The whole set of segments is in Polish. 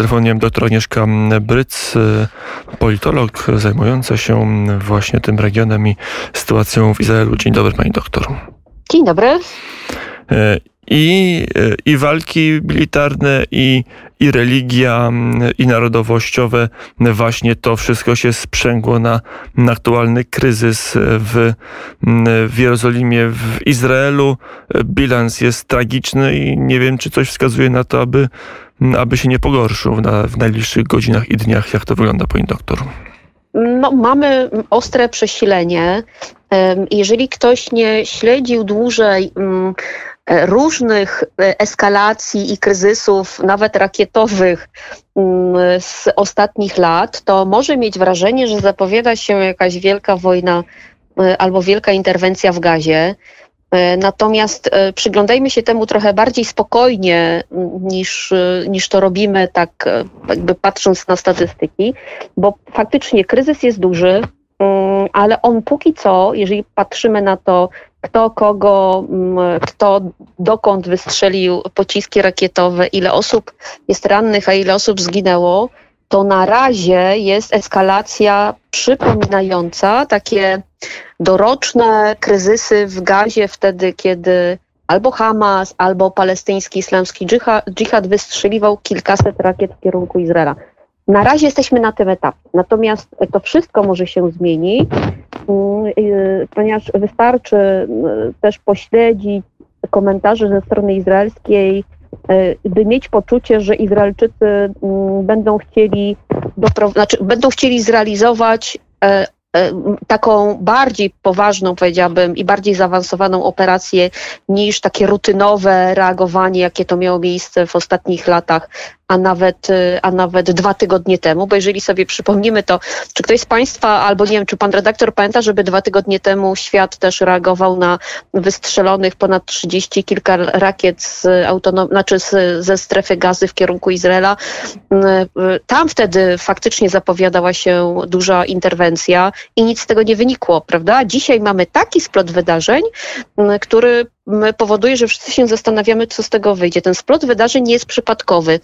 telefonie doktor Agnieszka Bryc, politolog zajmująca się właśnie tym regionem i sytuacją w Izraelu. Dzień dobry pani doktor. Dzień dobry. E, I, e, i walki militarne, i, i religia, i narodowościowe, właśnie to wszystko się sprzęgło na, na aktualny kryzys w, w Jerozolimie, w Izraelu. Bilans jest tragiczny i nie wiem, czy coś wskazuje na to, aby aby się nie pogorszył w najbliższych godzinach i dniach. Jak to wygląda, pani doktor? No, mamy ostre przesilenie. Jeżeli ktoś nie śledził dłużej mm, różnych e, eskalacji i kryzysów, nawet rakietowych mm, z ostatnich lat, to może mieć wrażenie, że zapowiada się jakaś wielka wojna e, albo wielka interwencja w gazie. E, natomiast e, przyglądajmy się temu trochę bardziej spokojnie niż, e, niż to robimy, tak jakby patrząc na statystyki, bo faktycznie kryzys jest duży, mm, ale on póki co, jeżeli patrzymy na to, kto kogo, kto dokąd wystrzelił pociski rakietowe, ile osób jest rannych, a ile osób zginęło, to na razie jest eskalacja przypominająca takie doroczne kryzysy w gazie wtedy, kiedy albo Hamas, albo palestyński islamski dżihad wystrzeliwał kilkaset rakiet w kierunku Izraela. Na razie jesteśmy na tym etapie. Natomiast to wszystko może się zmienić, mm, ponieważ wystarczy y, też pośledzić komentarze ze strony izraelskiej, by mieć poczucie, że Izraelczycy mm, będą chcieli, znaczy będą chcieli zrealizować E, taką bardziej poważną, powiedziałabym, i bardziej zaawansowaną operację niż takie rutynowe reagowanie, jakie to miało miejsce w ostatnich latach a nawet, y, a nawet dwa tygodnie temu, bo jeżeli sobie przypomnimy to, czy ktoś z Państwa, albo nie wiem, czy Pan redaktor pamięta, żeby dwa tygodnie temu świat też reagował na wystrzelonych ponad 30 kilka rakiet z autonom, znaczy z, ze strefy gazy w kierunku Izraela. Y, tam wtedy faktycznie zapowiadała się duża interwencja i nic z tego nie wynikło, prawda? Dzisiaj mamy taki splot wydarzeń, który powoduje, że wszyscy się zastanawiamy, co z tego wyjdzie. Ten splot wydarzeń nie jest przypadkowy.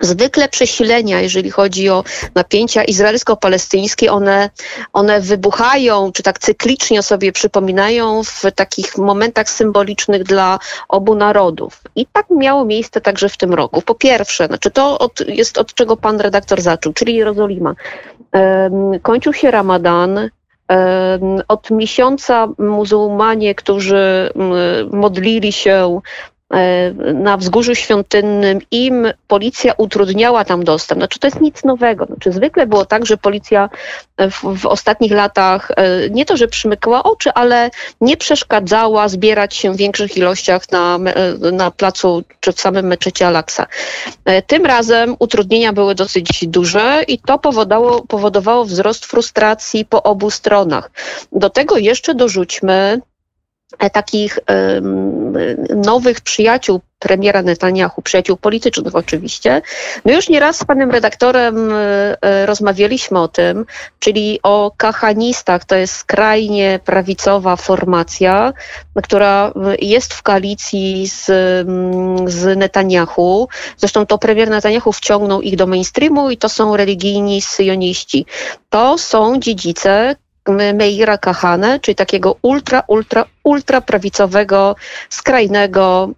Zwykle przesilenia, jeżeli chodzi o napięcia izraelsko-palestyńskie, one, one wybuchają, czy tak cyklicznie sobie przypominają w takich momentach symbolicznych dla obu narodów. I tak miało miejsce także w tym roku. Po pierwsze, znaczy to od, jest od czego pan redaktor zaczął, czyli Jerozolima. Kończył się Ramadan, od miesiąca muzułmanie, którzy modlili się na wzgórzu świątynnym im policja utrudniała tam dostęp. Znaczy to jest nic nowego. Znaczy zwykle było tak, że policja w, w, ostatnich latach e, nie to, że przymykała oczy, ale nie przeszkadzała zbierać się w większych ilościach na, e, na placu czy w samym meczecie Alaksa. Tym razem utrudnienia były dosyć duże i to powodowało, wzrost frustracji po obu stronach. Do tego jeszcze dorzućmy E, takich nowych przyjaciół premiera Netanyahu, przyjaciół politycznych oczywiście. My już nieraz z panem redaktorem e, e, rozmawialiśmy o tym, czyli o kahanistach. To jest skrajnie prawicowa formacja, która jest w koalicji z, z Netanyahu. Zresztą to premier Netanyahu wciągnął ich do mainstreamu i to są religijni syjoniści. To są dziedzice Meira Kahane, czyli takiego ultra, ultra, ultra prawicowego, skrajnego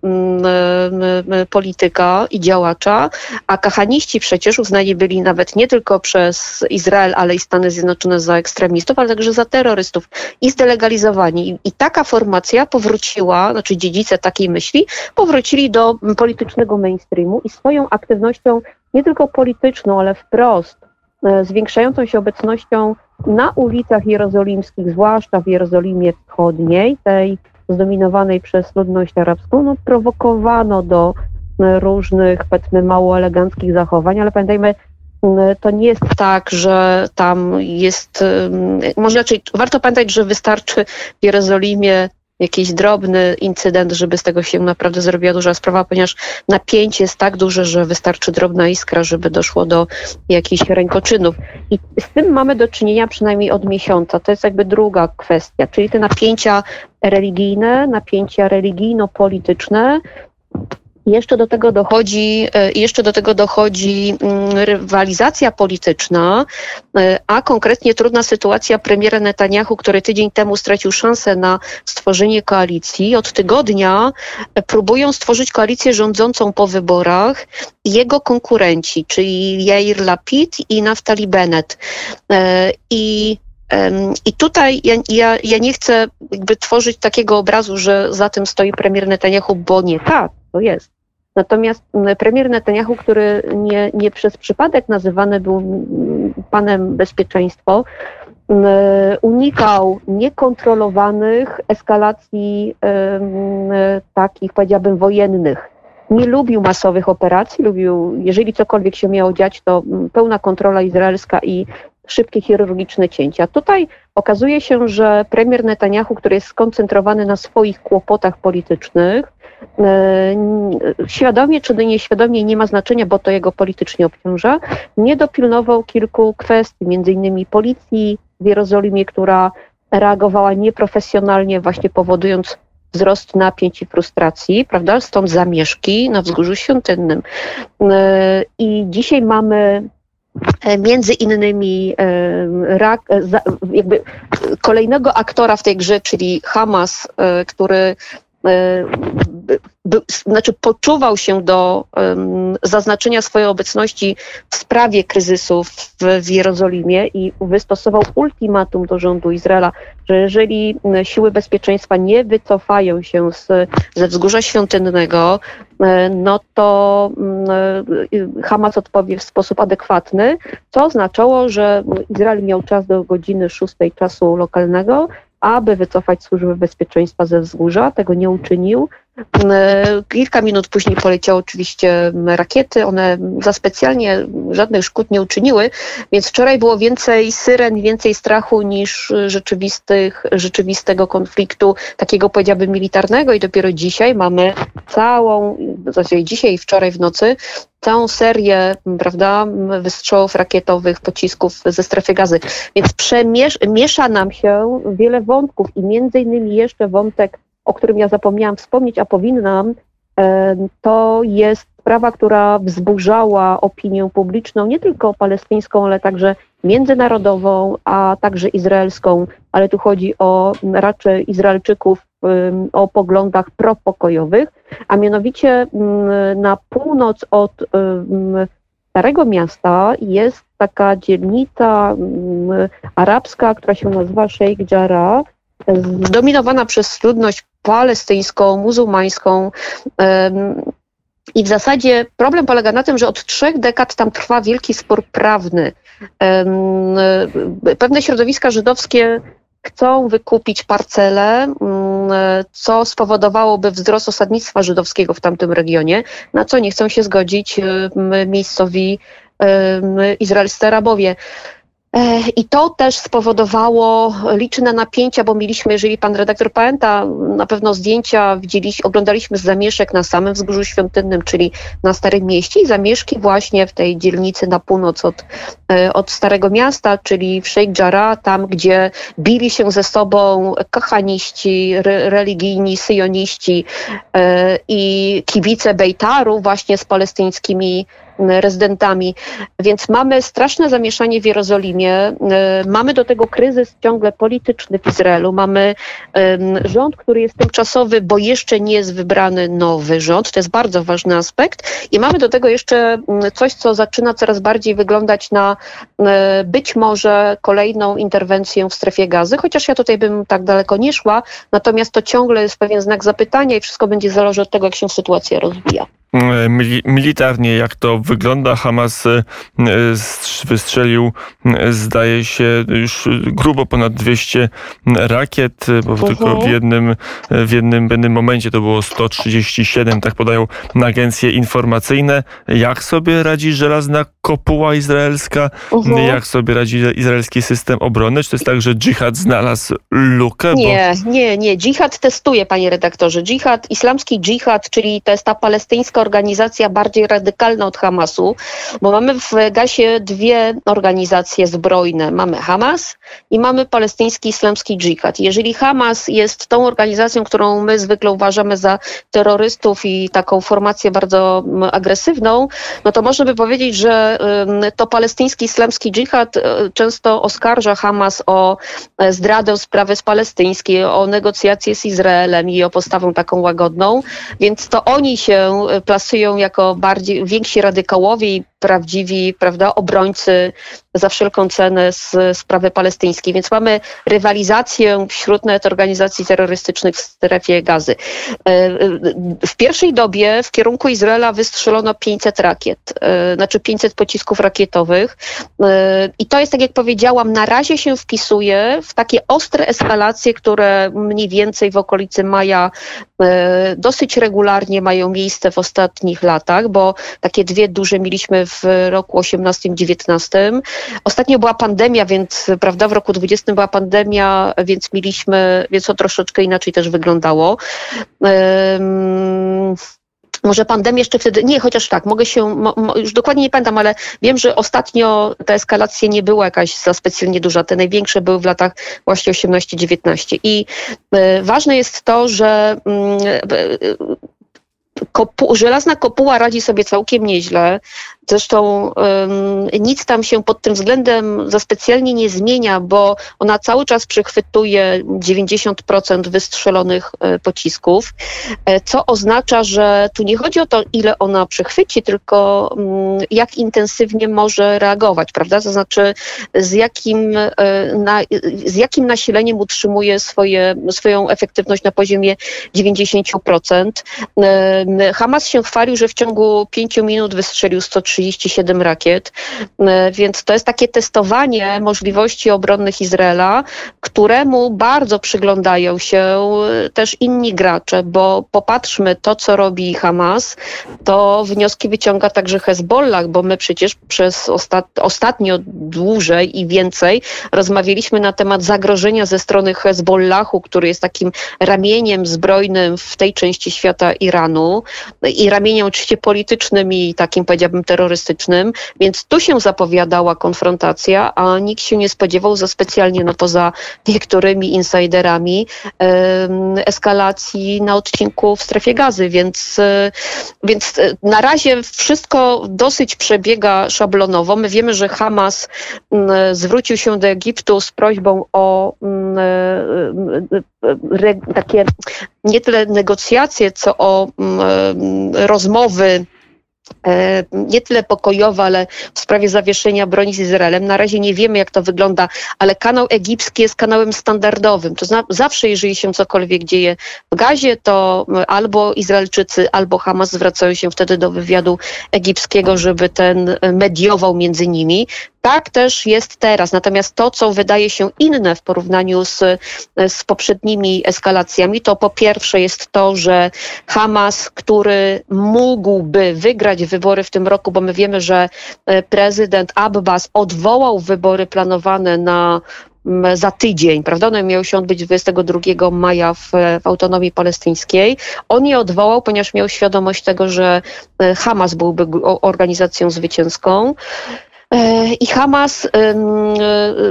polityka i działacza, a kahaniści przecież uznani byli nawet nie tylko przez Izrael, ale i Stany Zjednoczone za ekstremistów, ale także za terrorystów i zdelegalizowani. I taka formacja powróciła, znaczy dziedzice takiej myśli, powrócili do politycznego mainstreamu i swoją aktywnością nie tylko polityczną, ale wprost zwiększającą się obecnością na ulicach jerozolimskich, zwłaszcza w Jerozolimie Wschodniej, tej zdominowanej przez ludność arabską, no, prowokowano do e, różnych, powiedzmy, mało eleganckich zachowań, ale pamiętajmy, to nie jest tak, że tam jest, może raczej warto pamiętać, że wystarczy w Jerozolimie jakiś drobny incydent, żeby z tego się naprawdę zrobiła duża sprawa, ponieważ napięcie jest tak duże, że wystarczy drobna iskra, żeby doszło do jakichś rękoczynów. I z tym mamy do czynienia przynajmniej od miesiąca. To jest jakby druga kwestia, czyli te napięcia religijne, napięcia religijno-polityczne, jeszcze do tego dochodzi, e, jeszcze do tego dochodzi mm, rywalizacja polityczna, e, a konkretnie trudna sytuacja premiera Netanyahu, który tydzień temu stracił szansę na stworzenie koalicji. Od tygodnia e, próbują stworzyć koalicję rządzącą po wyborach jego konkurenci, czyli Jair Lapid i Naftali Bennett. I i tutaj ja, ja, ja, nie chcę jakby tworzyć takiego obrazu, że za tym stoi premier Netanyahu, bo nie tak, to jest. Natomiast premier Netanyahu, który nie, nie przez przypadek nazywany był panem bezpieczeństwo, unikał niekontrolowanych eskalacji takich, powiedziałabym, wojennych. Nie lubił masowych operacji, lubił, jeżeli cokolwiek się miało dziać, to pełna kontrola izraelska i szybkie chirurgiczne cięcia. Tutaj okazuje się, że premier Netanyahu, który jest skoncentrowany na swoich kłopotach politycznych, e, świadomie czy nieświadomie nie ma znaczenia, bo to jego politycznie obciąża, nie dopilnował kilku kwestii, między innymi policji w Jerozolimie, która reagowała nieprofesjonalnie, właśnie powodując wzrost napięć i frustracji, prawda? Stąd zamieszki na wzgórzu świątynnym. E, I dzisiaj mamy między innymi e, rak, e, jakby kolejnego aktora w tej grze, czyli Hamas, który by, znaczy poczuwał się do um, zaznaczenia swojej obecności w sprawie kryzysów w, w Jerozolimie i wystosował ultimatum do rządu Izraela, że jeżeli siły bezpieczeństwa nie wycofają się z, ze wzgórza świątynnego, no to Hamas odpowie w sposób adekwatny, co oznaczało, że Izrael miał czas do godziny 6 czasu lokalnego, aby wycofać służby bezpieczeństwa ze wzgórza. Tego nie uczynił. E, kilka minut później poleciały oczywiście rakiety. One za specjalnie żadnych szkód nie uczyniły, więc wczoraj było więcej syren, więcej strachu niż rzeczywistych, rzeczywistego konfliktu, takiego powiedziałbym militarnego i dopiero dzisiaj mamy całą, zasadzie dzisiaj i wczoraj w nocy, całą serię, prawda, wystrzałów rakietowych, pocisków ze strefy gazy. Więc przemiesza nam się wiele wątków i między innymi jeszcze wątek o którym ja zapomniałam wspomnieć, a powinnam, to jest sprawa, która wzburzała opinię publiczną, nie tylko palestyńską, ale także międzynarodową, a także izraelską, ale tu chodzi o raczej Izraelczyków o poglądach propokojowych, a mianowicie na północ od Starego Miasta jest taka dzielnica arabska, która się nazywa Sheikh Jarrah, zdominowana przez ludność palestyńską, muzułmańską. I w zasadzie problem polega na tym, że od trzech dekad tam trwa wielki spór prawny. Pewne środowiska żydowskie chcą wykupić parcele, co spowodowałoby wzrost osadnictwa żydowskiego w tamtym regionie, na co nie chcą się zgodzić miejscowi izraelscy Arabowie. E, I to też spowodowało liczne napięcia, bo mieliśmy, jeżeli pan redaktor pamięta, na pewno zdjęcia widzieliśmy, oglądaliśmy z zamieszek na samym wzgórzu świątynnym, czyli na Starym Mieście i zamieszki właśnie w tej dzielnicy na północ od, e, od Starego Miasta, czyli w Sheikh Jarrah, tam gdzie bili się ze sobą kochaniści, re, religijni, syjoniści e, i kibice Bejtaru właśnie z palestyńskimi rezydentami. Więc mamy straszne zamieszanie w Jerozolimie, e, mamy do tego kryzys ciągle polityczny w Izraelu, mamy rząd, który jest tymczasowy, bo jeszcze nie jest wybrany nowy rząd, to jest bardzo ważny aspekt. I mamy do tego jeszcze coś, co zaczyna coraz bardziej wyglądać na e, być może kolejną interwencję w strefie gazy, chociaż ja tutaj bym tak daleko nie szła, natomiast to ciągle jest pewien znak zapytania i wszystko będzie zależeć od tego, jak się sytuacja rozwija. E, militarnie, jak to wygląda. Hamas e, wystrzelił, e, zdaje się, już grubo ponad 200 rakiet, bo uh -huh. tylko w jednym, w jednym, w jednym momencie to było 137, tak podają agencje informacyjne. Jak sobie radzi żelazna kopuła izraelska? Uh -huh. Jak sobie radzi izraelski system obrony? Czy to jest tak, że dżihad znalazł lukę? Nie, bo... nie, nie. Dżihad testuje, panie redaktorze. Dżihad, islamski dżihad, czyli to jest ta palestyńska organizacja bardziej radykalna od Hamasu, bo mamy w Gazie dwie organizacje zbrojne. Mamy Hamas i mamy palestyński islamski dżihad. Jeżeli Hamas jest tą organizacją, którą my zwykle uważamy za terrorystów i taką formację bardzo agresywną, no to można by powiedzieć, że to palestyński islamski dżihad e, często oskarża Hamas o e, zdradę sprawy palestyńskiej, o negocjacje z Izraelem i o postawę taką łagodną, więc to oni się e, plasują jako bardziej więksi radykałowie i prawdziwi prawda, obrońcy za wszelką cenę z sprawy palestyńskiej. Więc mamy rywalizację wśród nawet organizacji terrorystycznych w strefie gazy. E, e, w pierwszej dobie w kierunku Izraela wystrzelono 500 rakiet, e, znaczy 500 pocisków rakietowych. I to jest, tak jak powiedziałam, na razie się wpisuje w takie ostre eskalacje, które mniej więcej w okolicy maja dosyć regularnie mają miejsce w ostatnich latach, bo takie dwie duże mieliśmy w roku 18-19. Ostatnio była pandemia, więc prawda, w roku 20 była pandemia, więc mieliśmy, więc to troszeczkę inaczej też wyglądało. Um, może pandemia jeszcze wtedy, nie, chociaż tak, mogę się, już dokładnie nie pamiętam, ale wiem, że ostatnio ta eskalacja nie była jakaś za specjalnie duża. Te największe były w latach właśnie 18-19. I y, ważne jest to, że y, kopu, żelazna kopuła radzi sobie całkiem nieźle. Zresztą nic tam się pod tym względem za specjalnie nie zmienia, bo ona cały czas przechwytuje 90% wystrzelonych e, pocisków, e, co oznacza, że tu nie chodzi o to, ile ona przechwyci, tylko um, jak intensywnie może reagować, prawda? To znaczy, z jakim, e, na, z jakim nasileniem utrzymuje swoje, swoją efektywność na poziomie 90%. Hamas się chwalił, że w ciągu 5 minut wystrzelił 137 rakiet, e, więc to jest takie testowanie możliwości obronnych Izraela, któremu bardzo przyglądają się e, też inni gracze, bo popatrzmy to, co robi Hamas, to wnioski wyciąga także Hezbollah, bo my przecież przez ostat ostatnio dłużej i więcej rozmawialiśmy na temat zagrożenia ze strony Hezbollahu, który jest takim ramieniem zbrojnym w tej części świata Iranu i ramieniem oczywiście politycznym i takim powiedziałbym terrorystycznym, więc tu się zapowiadała konfrontacja, a nikt się nie spodziewał za specjalnie, no poza niektórymi insiderami, eskalacji na odcinku w strefie gazy, więc, e, więc e, na razie wszystko dosyć przebiega szablonowo. My wiemy, że Hamas zwrócił się do Egiptu z prośbą o e, takie nie tyle negocjacje, co o rozmowy nie tyle pokojowe, ale w sprawie zawieszenia broni z Izraelem. Na razie nie wiemy, jak to wygląda, ale kanał egipski jest kanałem standardowym. To zna, zawsze, jeżeli się cokolwiek dzieje w Gazie, to albo Izraelczycy, albo Hamas zwracają się wtedy do wywiadu egipskiego, żeby ten mediował między nimi. Tak też jest teraz. Natomiast to, co wydaje się inne w porównaniu z, z poprzednimi eskalacjami, to po pierwsze jest to, że Hamas, który mógłby wygrać wybory w tym roku, bo my wiemy, że e, prezydent Abbas odwołał wybory planowane na za tydzień, prawda? One miały się odbyć 22 maja w, w autonomii palestyńskiej. On je odwołał, ponieważ miał świadomość tego, że e, Hamas byłby organizacją zwycięską. E, I Hamas e,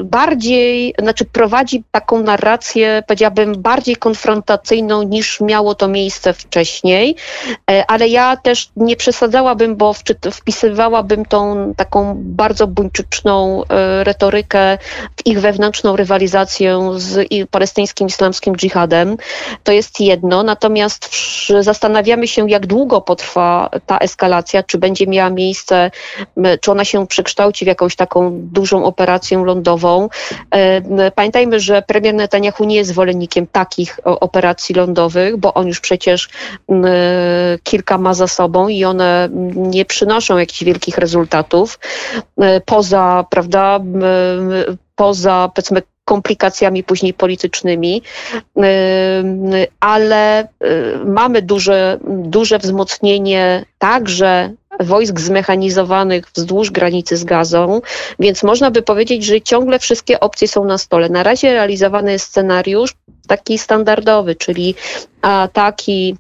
bardziej, znaczy prowadzi taką narrację, powiedziałabym, bardziej konfrontacyjną niż miało to miejsce wcześniej, e, ale ja też nie przesadzałabym, bo wpisywałabym tą taką bardzo buńczyczną retorykę w ich wewnętrzną rywalizację z palestyńskim islamskim dżihadem. To jest jedno, natomiast zastanawiamy się, jak długo potrwa ta eskalacja, czy będzie miała miejsce, czy ona się przekształci kształci w jakąś taką dużą operację lądową. E, pamiętajmy, że premier Netanyahu nie jest zwolennikiem takich operacji lądowych, bo on już przecież kilka ma za sobą i one nie przynoszą jakichś wielkich rezultatów. E, poza, prawda, poza powiedzmy komplikacjami później politycznymi, ale mamy duże, duże wzmocnienie także wojsk zmechanizowanych wzdłuż granicy z Gazą, więc można by powiedzieć, że ciągle wszystkie opcje są na stole. Na razie realizowany jest scenariusz taki standardowy, czyli ataki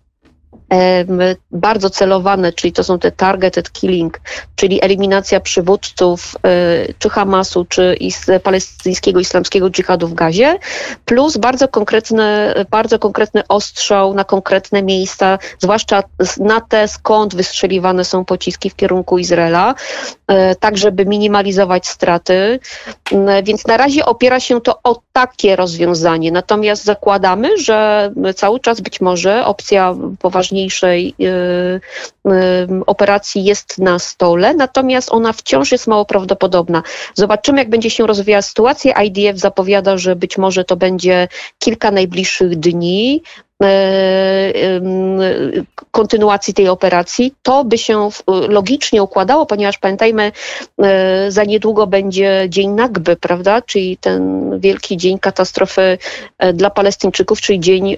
bardzo celowane, czyli to są te targeted killing, czyli eliminacja przywódców e, czy Hamasu, czy palestyńskiego islamskiego dżihadu w Gazie, plus bardzo konkretny, bardzo konkretny ostrzał na konkretne miejsca, zwłaszcza na te, skąd wystrzeliwane są pociski w kierunku Izraela, e, tak żeby minimalizować straty. Więc na razie opiera się to o takie rozwiązanie. Natomiast zakładamy, że cały czas być może opcja poważniejszej y, y, operacji jest na stole, natomiast ona wciąż jest mało prawdopodobna. Zobaczymy, jak będzie się rozwijała sytuacja. IDF zapowiada, że być może to będzie kilka najbliższych dni. E, kontynuacji tej operacji. To by się logicznie układało, ponieważ pamiętajmy, e, za niedługo będzie Dzień Nagby, prawda? Czyli ten wielki dzień katastrofy e, dla Palestyńczyków, czyli dzień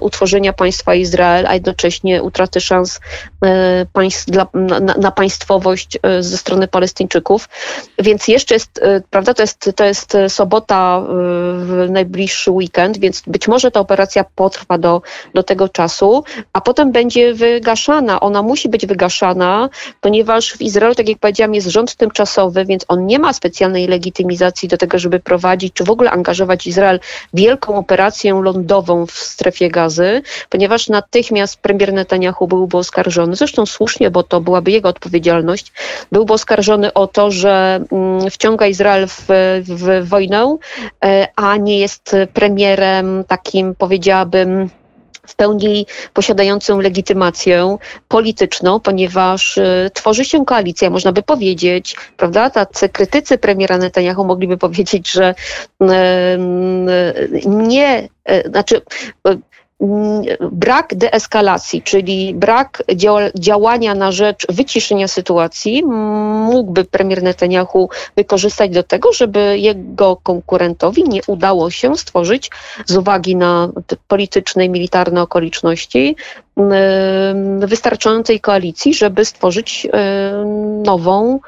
utworzenia państwa Izrael, a jednocześnie utraty szans na, na państwowość ze strony Palestyńczyków. Więc jeszcze jest, prawda, to jest, to jest sobota w najbliższy weekend, więc być może ta operacja potrwa do do, tego czasu, a potem będzie wygaszana. Ona musi być wygaszana, ponieważ w Izraelu, tak jak powiedziałam, jest rząd tymczasowy, więc on nie ma specjalnej legitymizacji do tego, żeby prowadzić, czy w ogóle angażować Izrael w wielką operację lądową w strefie gazy, ponieważ natychmiast premier Netanyahu byłby oskarżony, zresztą słusznie, bo to byłaby jego odpowiedzialność, byłby oskarżony o to, że mm, wciąga Izrael w, w wojnę, e, a nie jest premierem takim, powiedziałabym, w pełni posiadającą legitymację polityczną, ponieważ y, tworzy się koalicja, można by powiedzieć, prawda, tacy krytycy premiera Netanyahu mogliby powiedzieć, że y, nie, znaczy brak deeskalacji, czyli brak działania na rzecz wyciszenia sytuacji, mógłby premier Netanyahu wykorzystać do tego, żeby jego konkurentowi nie udało się stworzyć z uwagi na polityczne i militarne okoliczności wystarczającej koalicji, żeby stworzyć nową,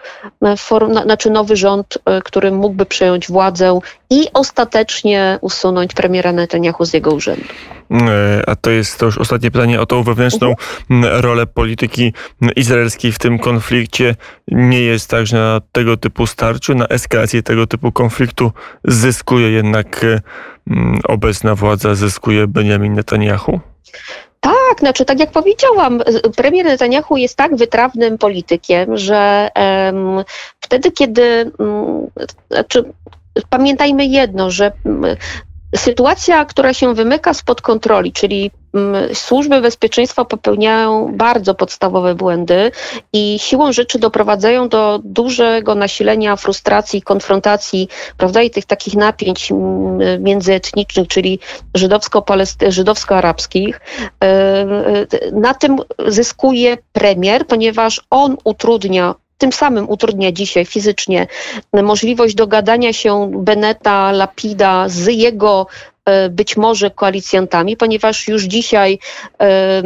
znaczy nowy rząd, e, który mógłby przejąć władzę i ostatecznie usunąć premiera Netanyahu z jego urzędu. E, a to jest to już ostatnie pytanie o tą wewnętrzną mhm. rolę polityki izraelskiej w tym konflikcie. Nie jest tak, że na tego typu starciu, na eskalację tego typu konfliktu zyskuje jednak e, obecna władza, zyskuje Benjamin Netanyahu? Tak, znaczy tak jak powiedziałam, premier Netanyahu jest tak wytrawnym politykiem, że um, wtedy, kiedy um, znaczy, pamiętajmy jedno, że um, sytuacja, która się wymyka spod kontroli, czyli Mm, służby bezpieczeństwa popełniają bardzo podstawowe błędy i siłą rzeczy doprowadzają do dużego nasilenia frustracji, konfrontacji, prawda, i tych takich napięć mm, międzyetnicznych, czyli żydowsko-arabskich. E, e, na tym zyskuje premier, ponieważ on utrudnia tym samym utrudnia dzisiaj fizycznie możliwość dogadania się Beneta, Lapida z jego być może koalicjantami, ponieważ już dzisiaj e,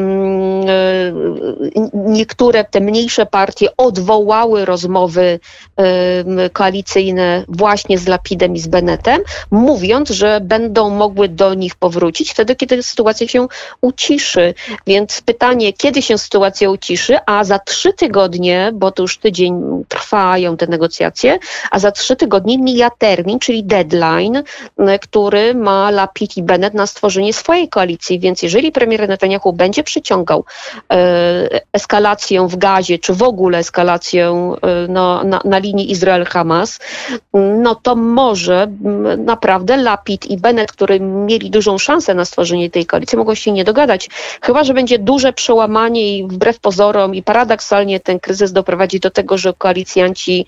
niektóre te mniejsze partie odwołały rozmowy koalicyjne właśnie z Lapidem i z Benetem, mówiąc, że będą mogły do nich powrócić wtedy, kiedy sytuacja się uciszy. Więc pytanie, kiedy się sytuacja uciszy, a za trzy tygodnie, bo to już tydzień trwają te negocjacje, a za trzy tygodnie mija termin, czyli deadline, który ma Lapid Lapid i Bennett na stworzenie swojej koalicji, więc jeżeli premier Netanyahu będzie przyciągał e, eskalację w gazie, czy w ogóle eskalację e, no, na, na linii Izrael-Hamas, no to może naprawdę Lapid i Bennett, którzy mieli dużą szansę na stworzenie tej koalicji, mogą się nie dogadać. Chyba, że będzie duże przełamanie i wbrew pozorom i paradoksalnie ten kryzys doprowadzi do tego, że koalicjanci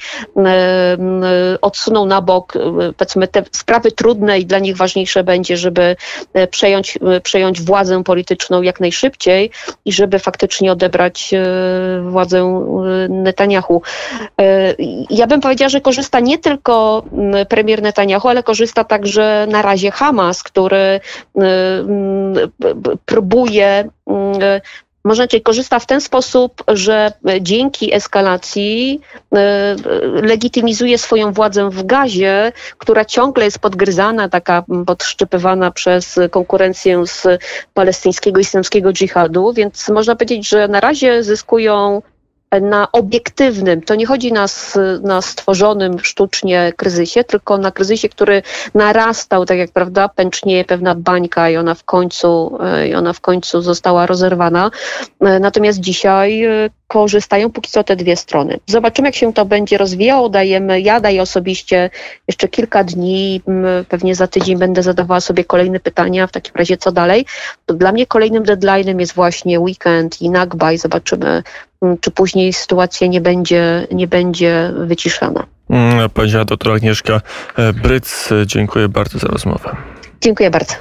odsuną na bok powiedzmy te sprawy trudne i dla nich ważniejsze będzie, żeby e, przejąć, e, przejąć władzę polityczną jak najszybciej i żeby faktycznie odebrać e, władzę Netanyahu. Ja bym powiedziała, że korzysta nie tylko premier Netanyahu, ale korzysta także na razie Hamas, który próbuje powiedzieć, korzysta w ten sposób, że dzięki eskalacji e, legitymizuje swoją władzę w gazie, która ciągle jest podgryzana, taka podszczypywana przez konkurencję z palestyńskiego islamskiego dżihadu, więc można powiedzieć, że na razie zyskują na obiektywnym, to nie chodzi na, na stworzonym sztucznie kryzysie, tylko na kryzysie, który narastał, tak jak prawda, pęcznieje pewna bańka i ona w końcu, e, i ona w końcu została rozerwana. E, natomiast dzisiaj e, korzystają póki co te dwie strony. Zobaczymy, jak się to będzie rozwijało. Dajemy, ja daję osobiście jeszcze kilka dni, pewnie za tydzień będę zadawała sobie kolejne pytania, w takim razie co dalej. To dla mnie kolejnym deadline'em jest właśnie weekend i Nagba i zobaczymy, czy później sytuacja nie będzie, nie będzie wyciszana. Mm, powiedziała doktor Agnieszka Bryc. Dziękuję bardzo za rozmowę. Dziękuję bardzo.